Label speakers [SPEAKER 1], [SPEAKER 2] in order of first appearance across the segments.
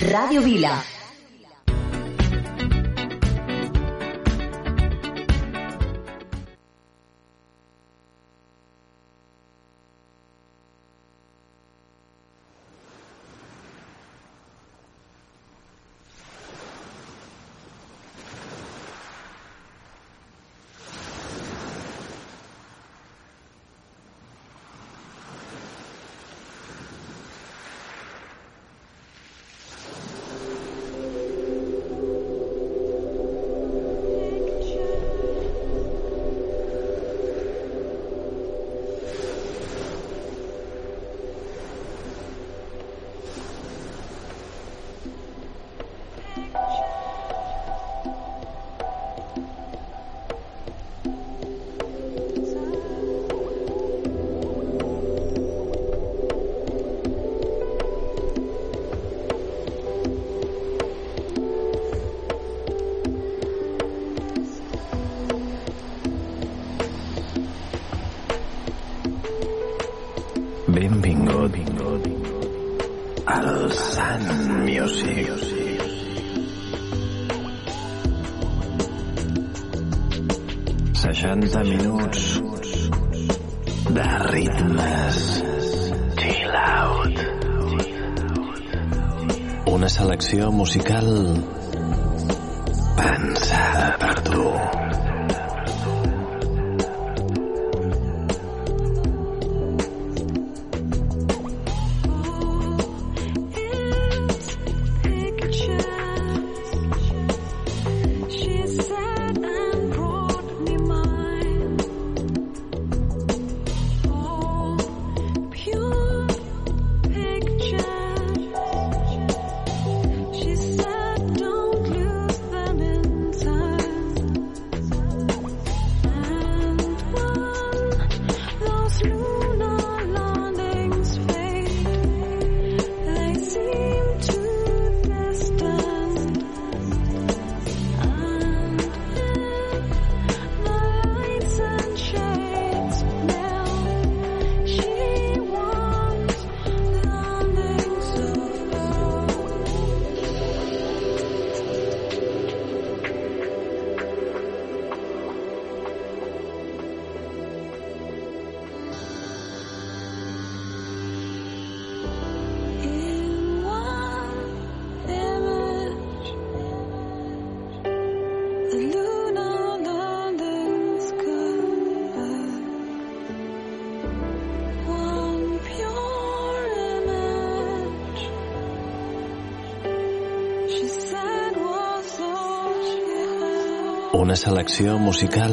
[SPEAKER 1] Radio Vila.
[SPEAKER 2] 60 minuts de ritmes chill out. Una selecció musical Una selecció musical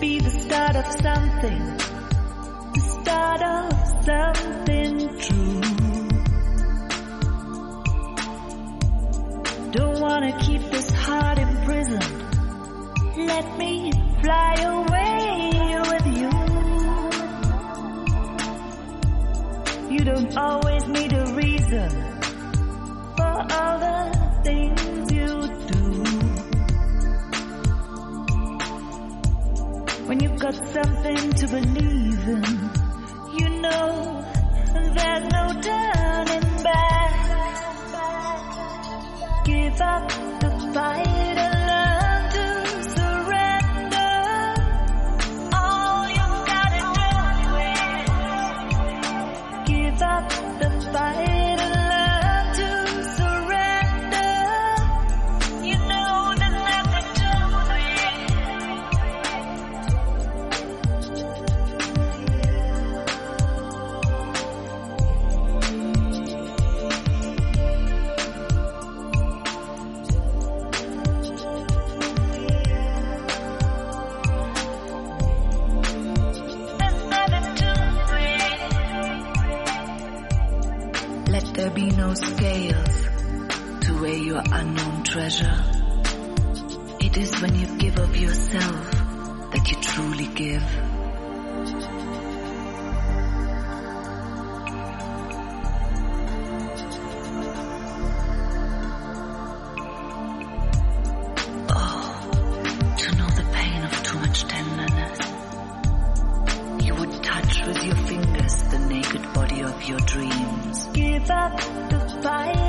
[SPEAKER 1] be the start of something, the start of something true. Don't wanna keep this heart imprisoned. Let me fly away with you. You don't always need something to believe. your dreams. Give up the fight.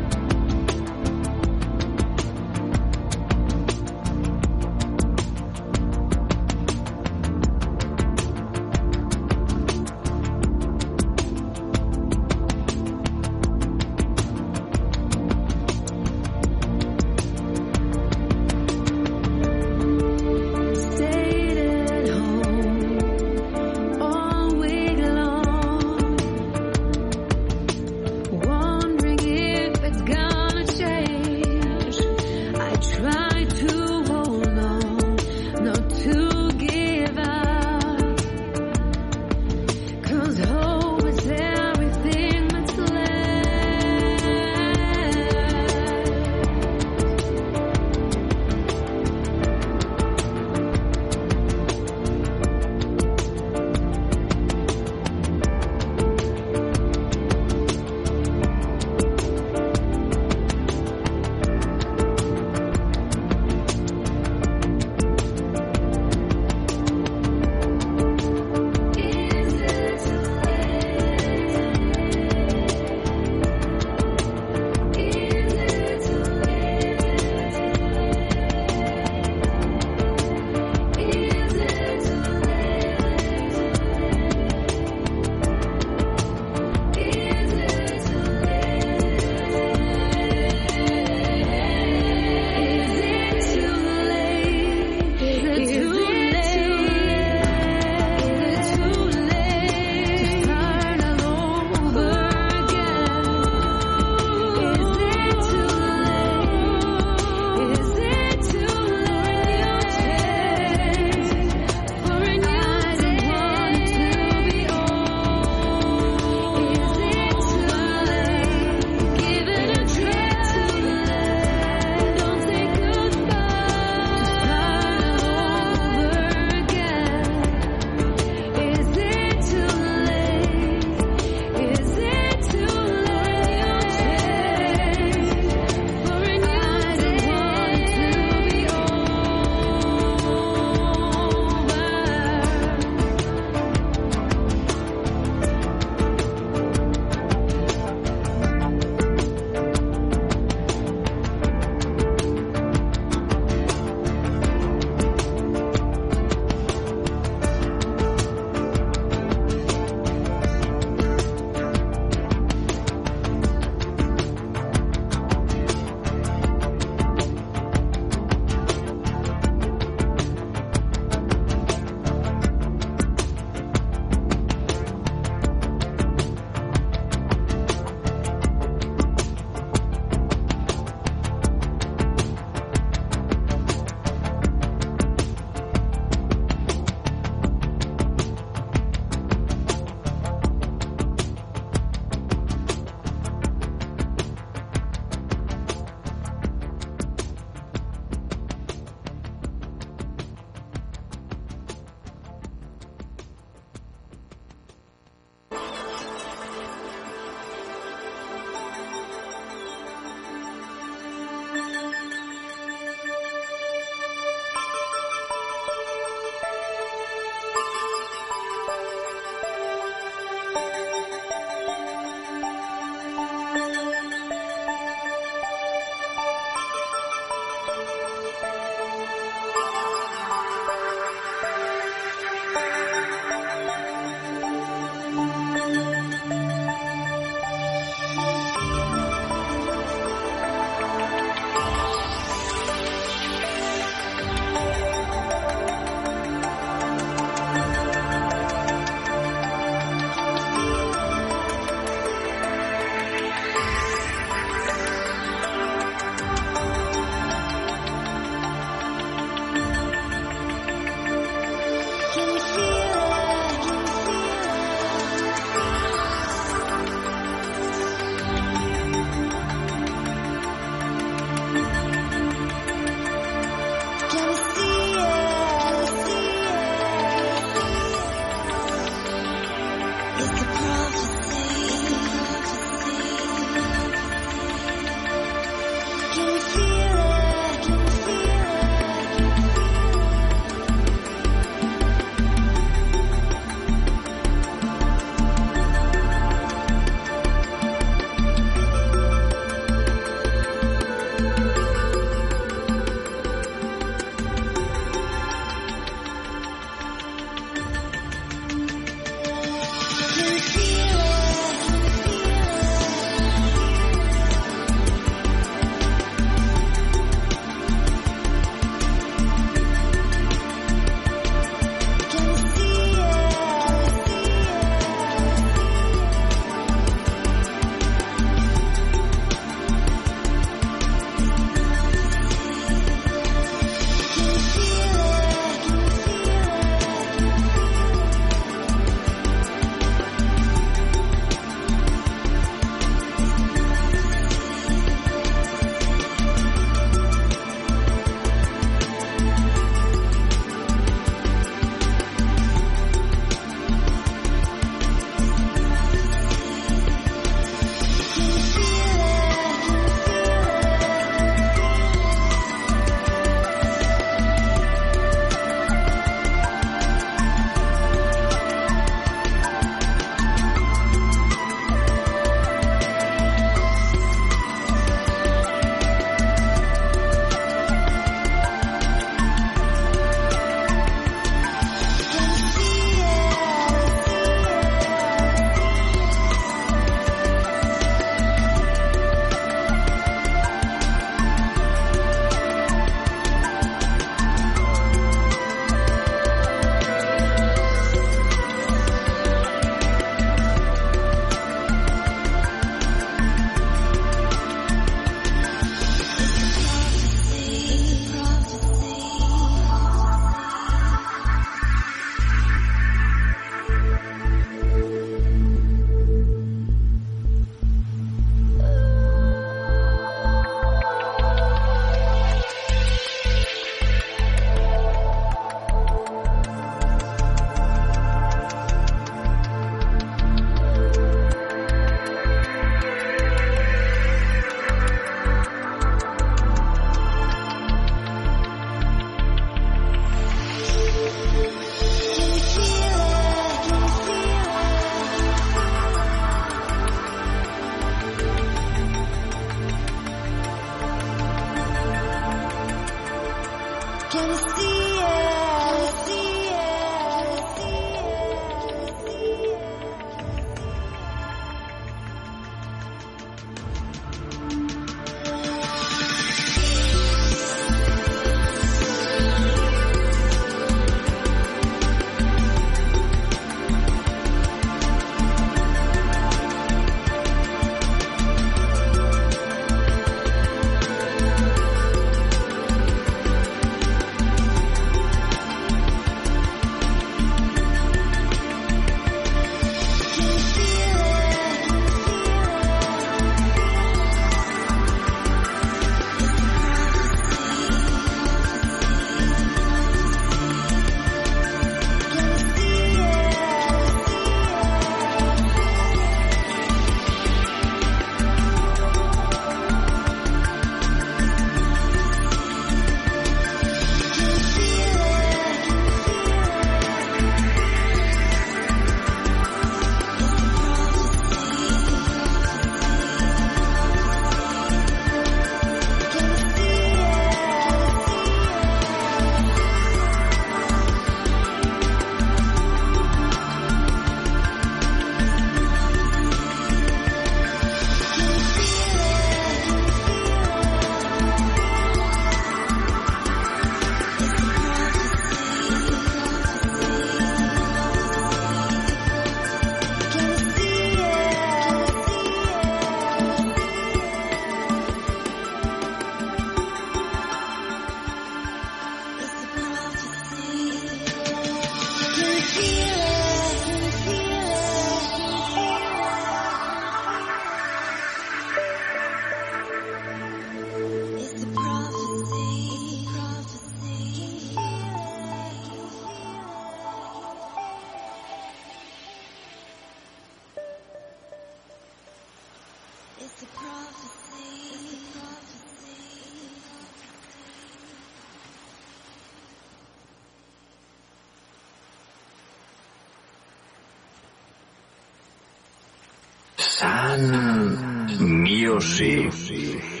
[SPEAKER 2] Sun Music.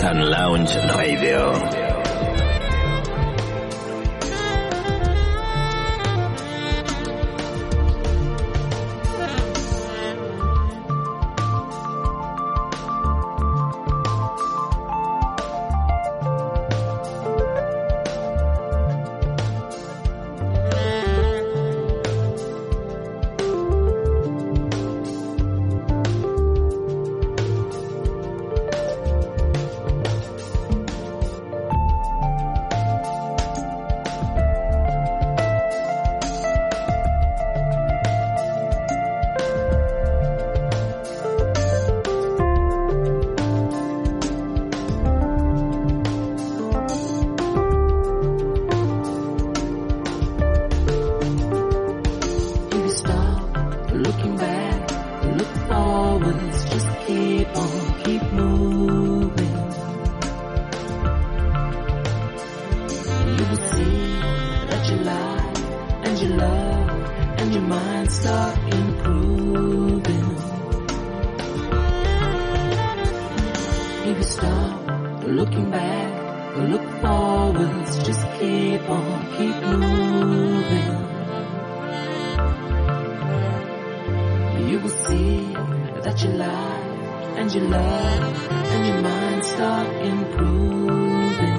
[SPEAKER 3] Lounge Radio.
[SPEAKER 2] And your love and your mind start improving.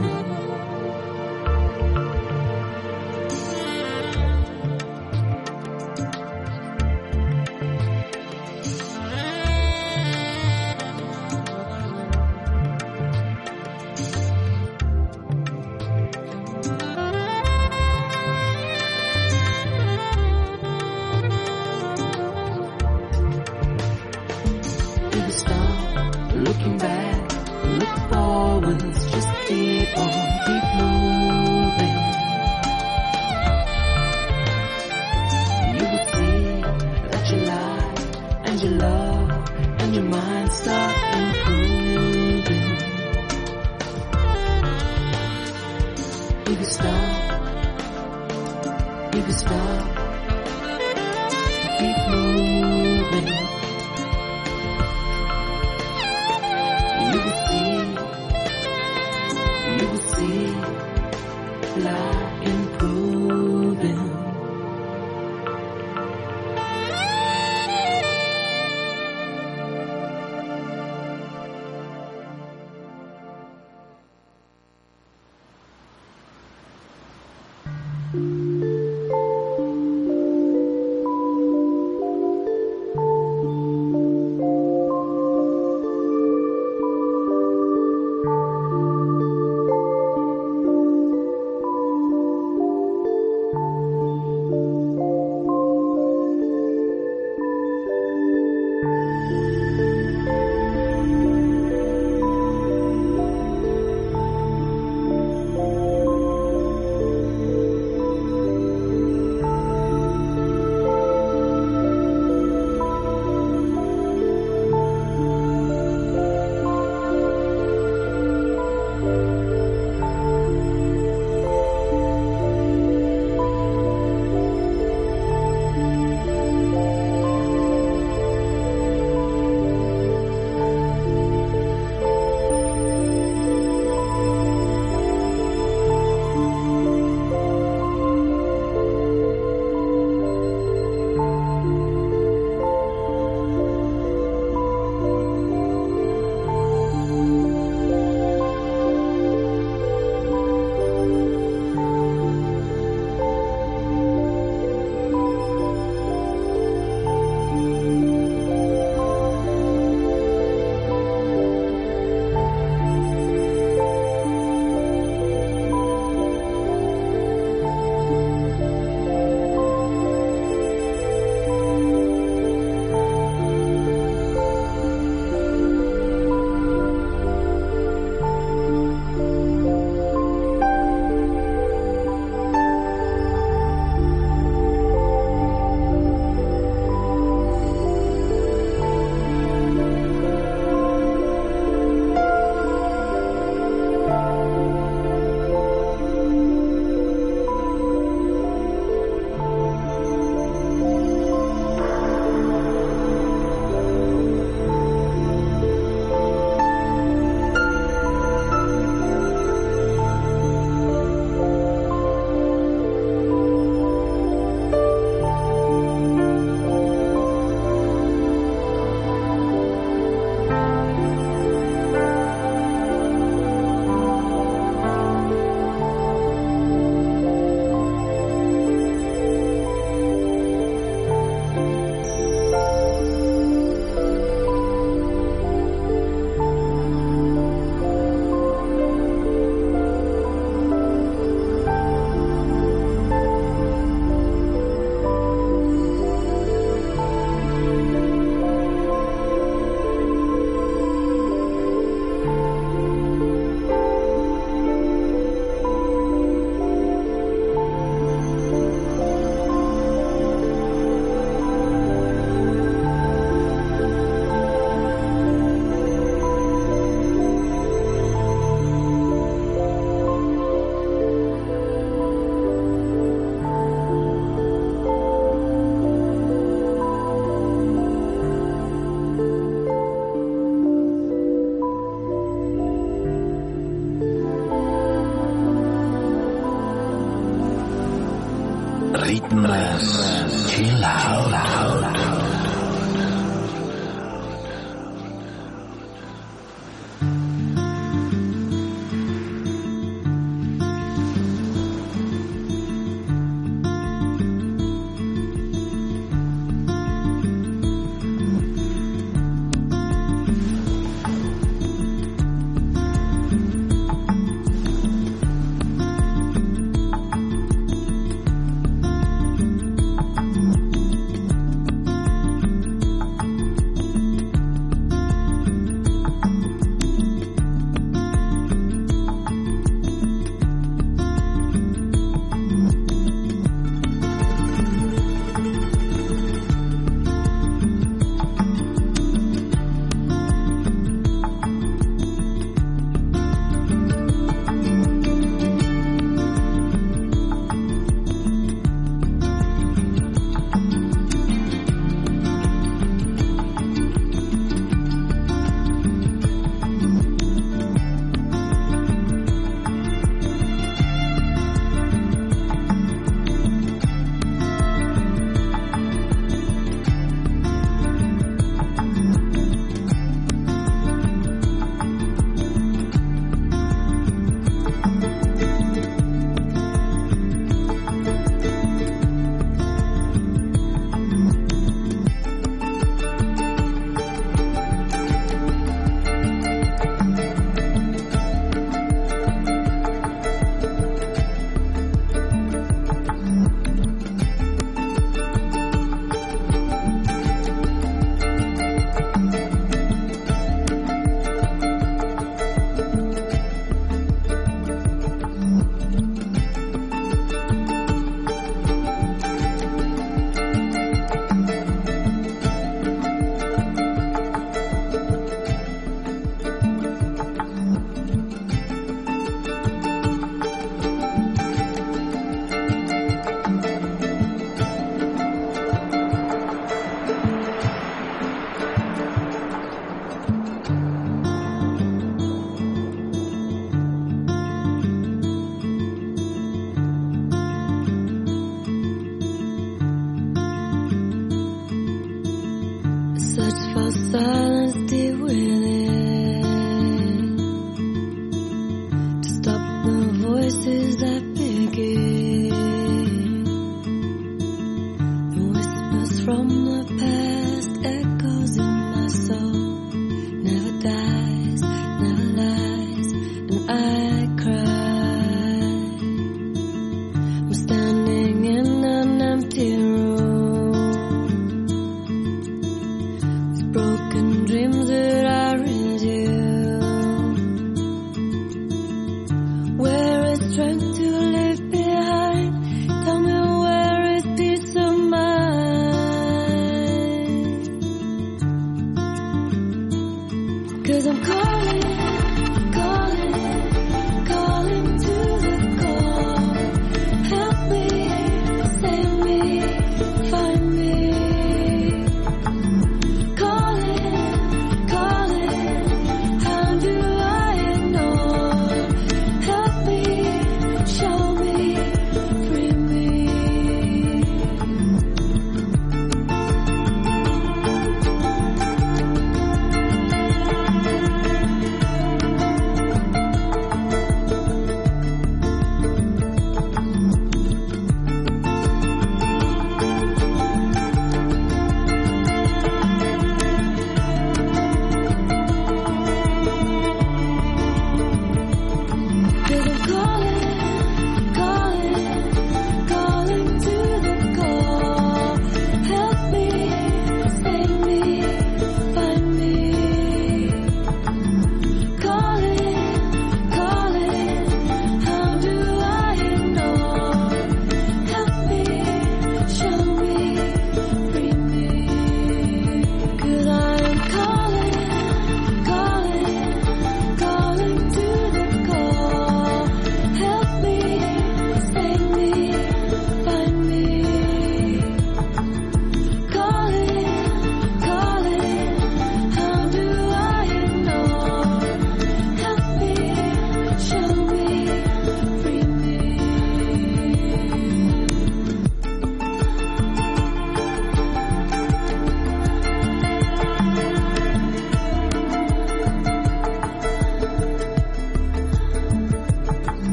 [SPEAKER 2] search for silence deep
[SPEAKER 4] within.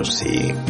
[SPEAKER 4] Music.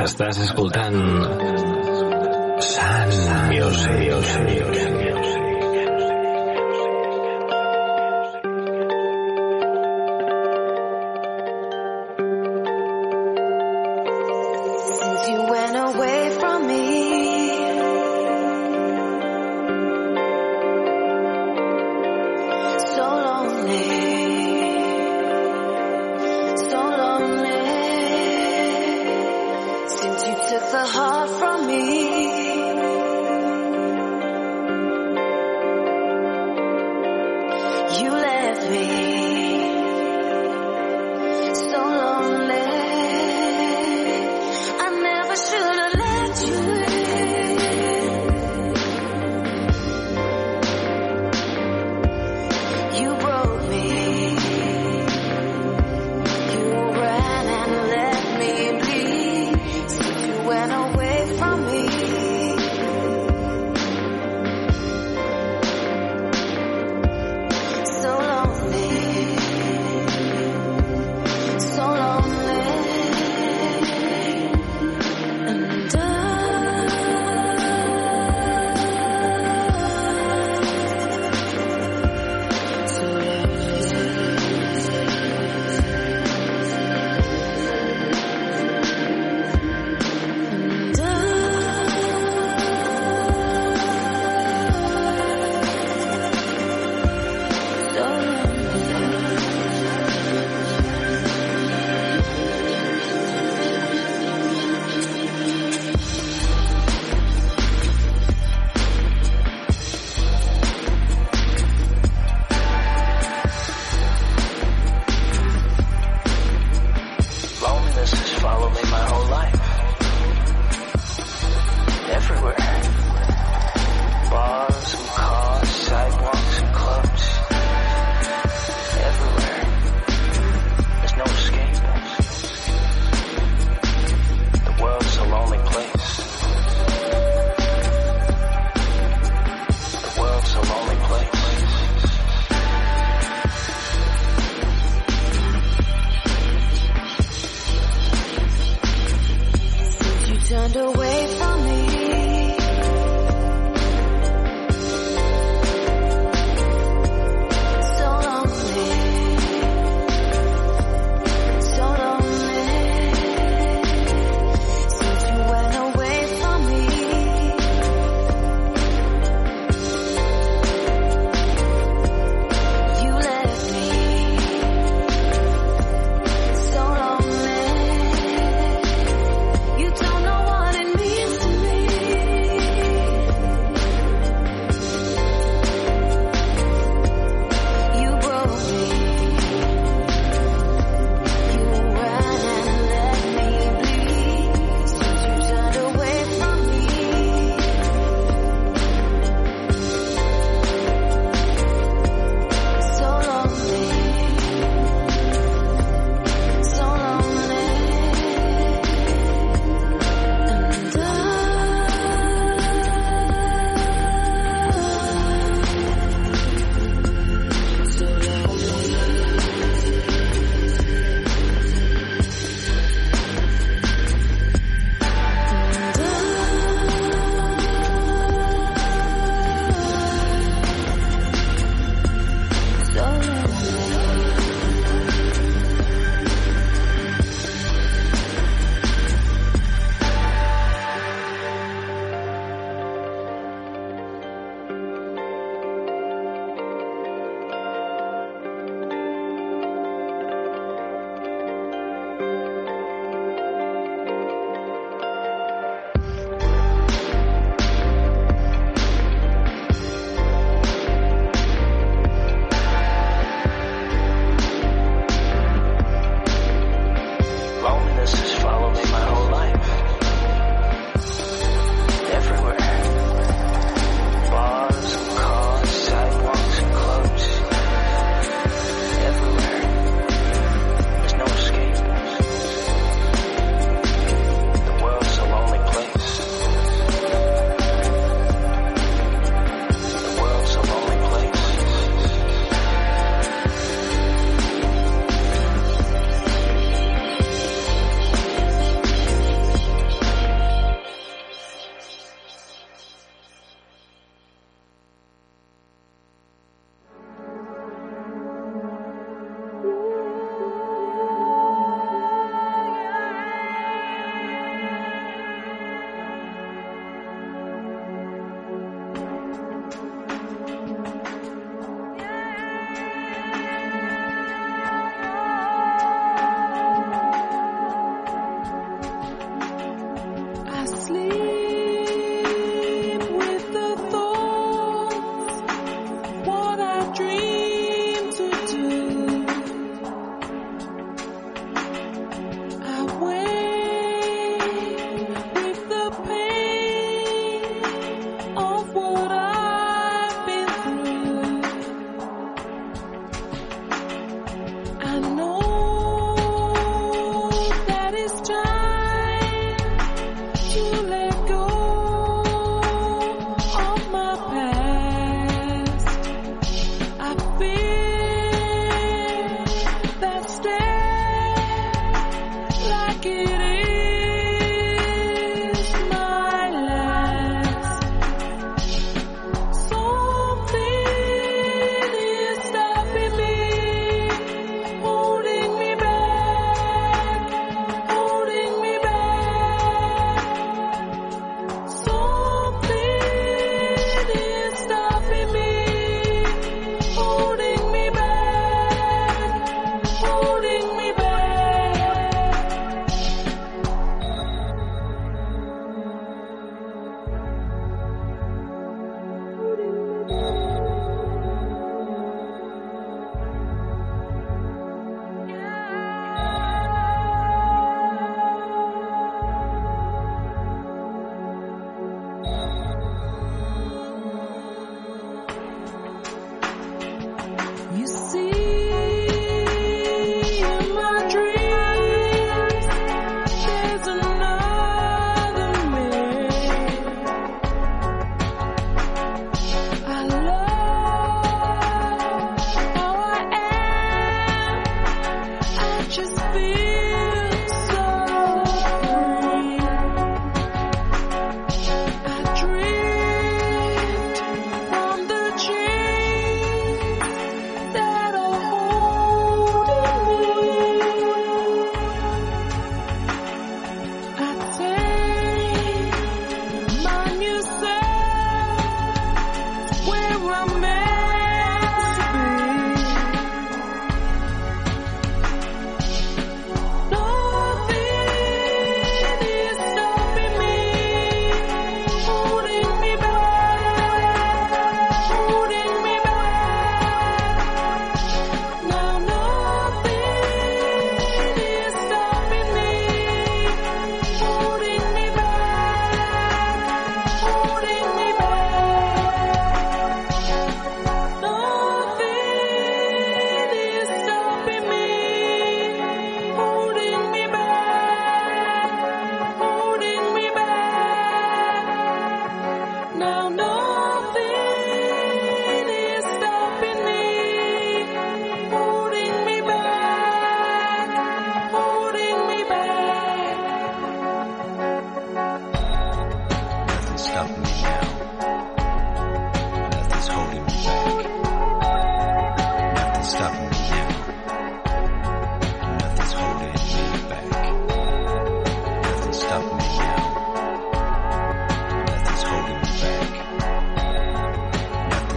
[SPEAKER 4] Estàs escoltant Sun Music.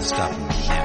[SPEAKER 5] stop me
[SPEAKER 3] now.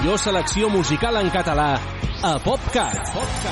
[SPEAKER 3] Millor selecció musical en català a PopCat.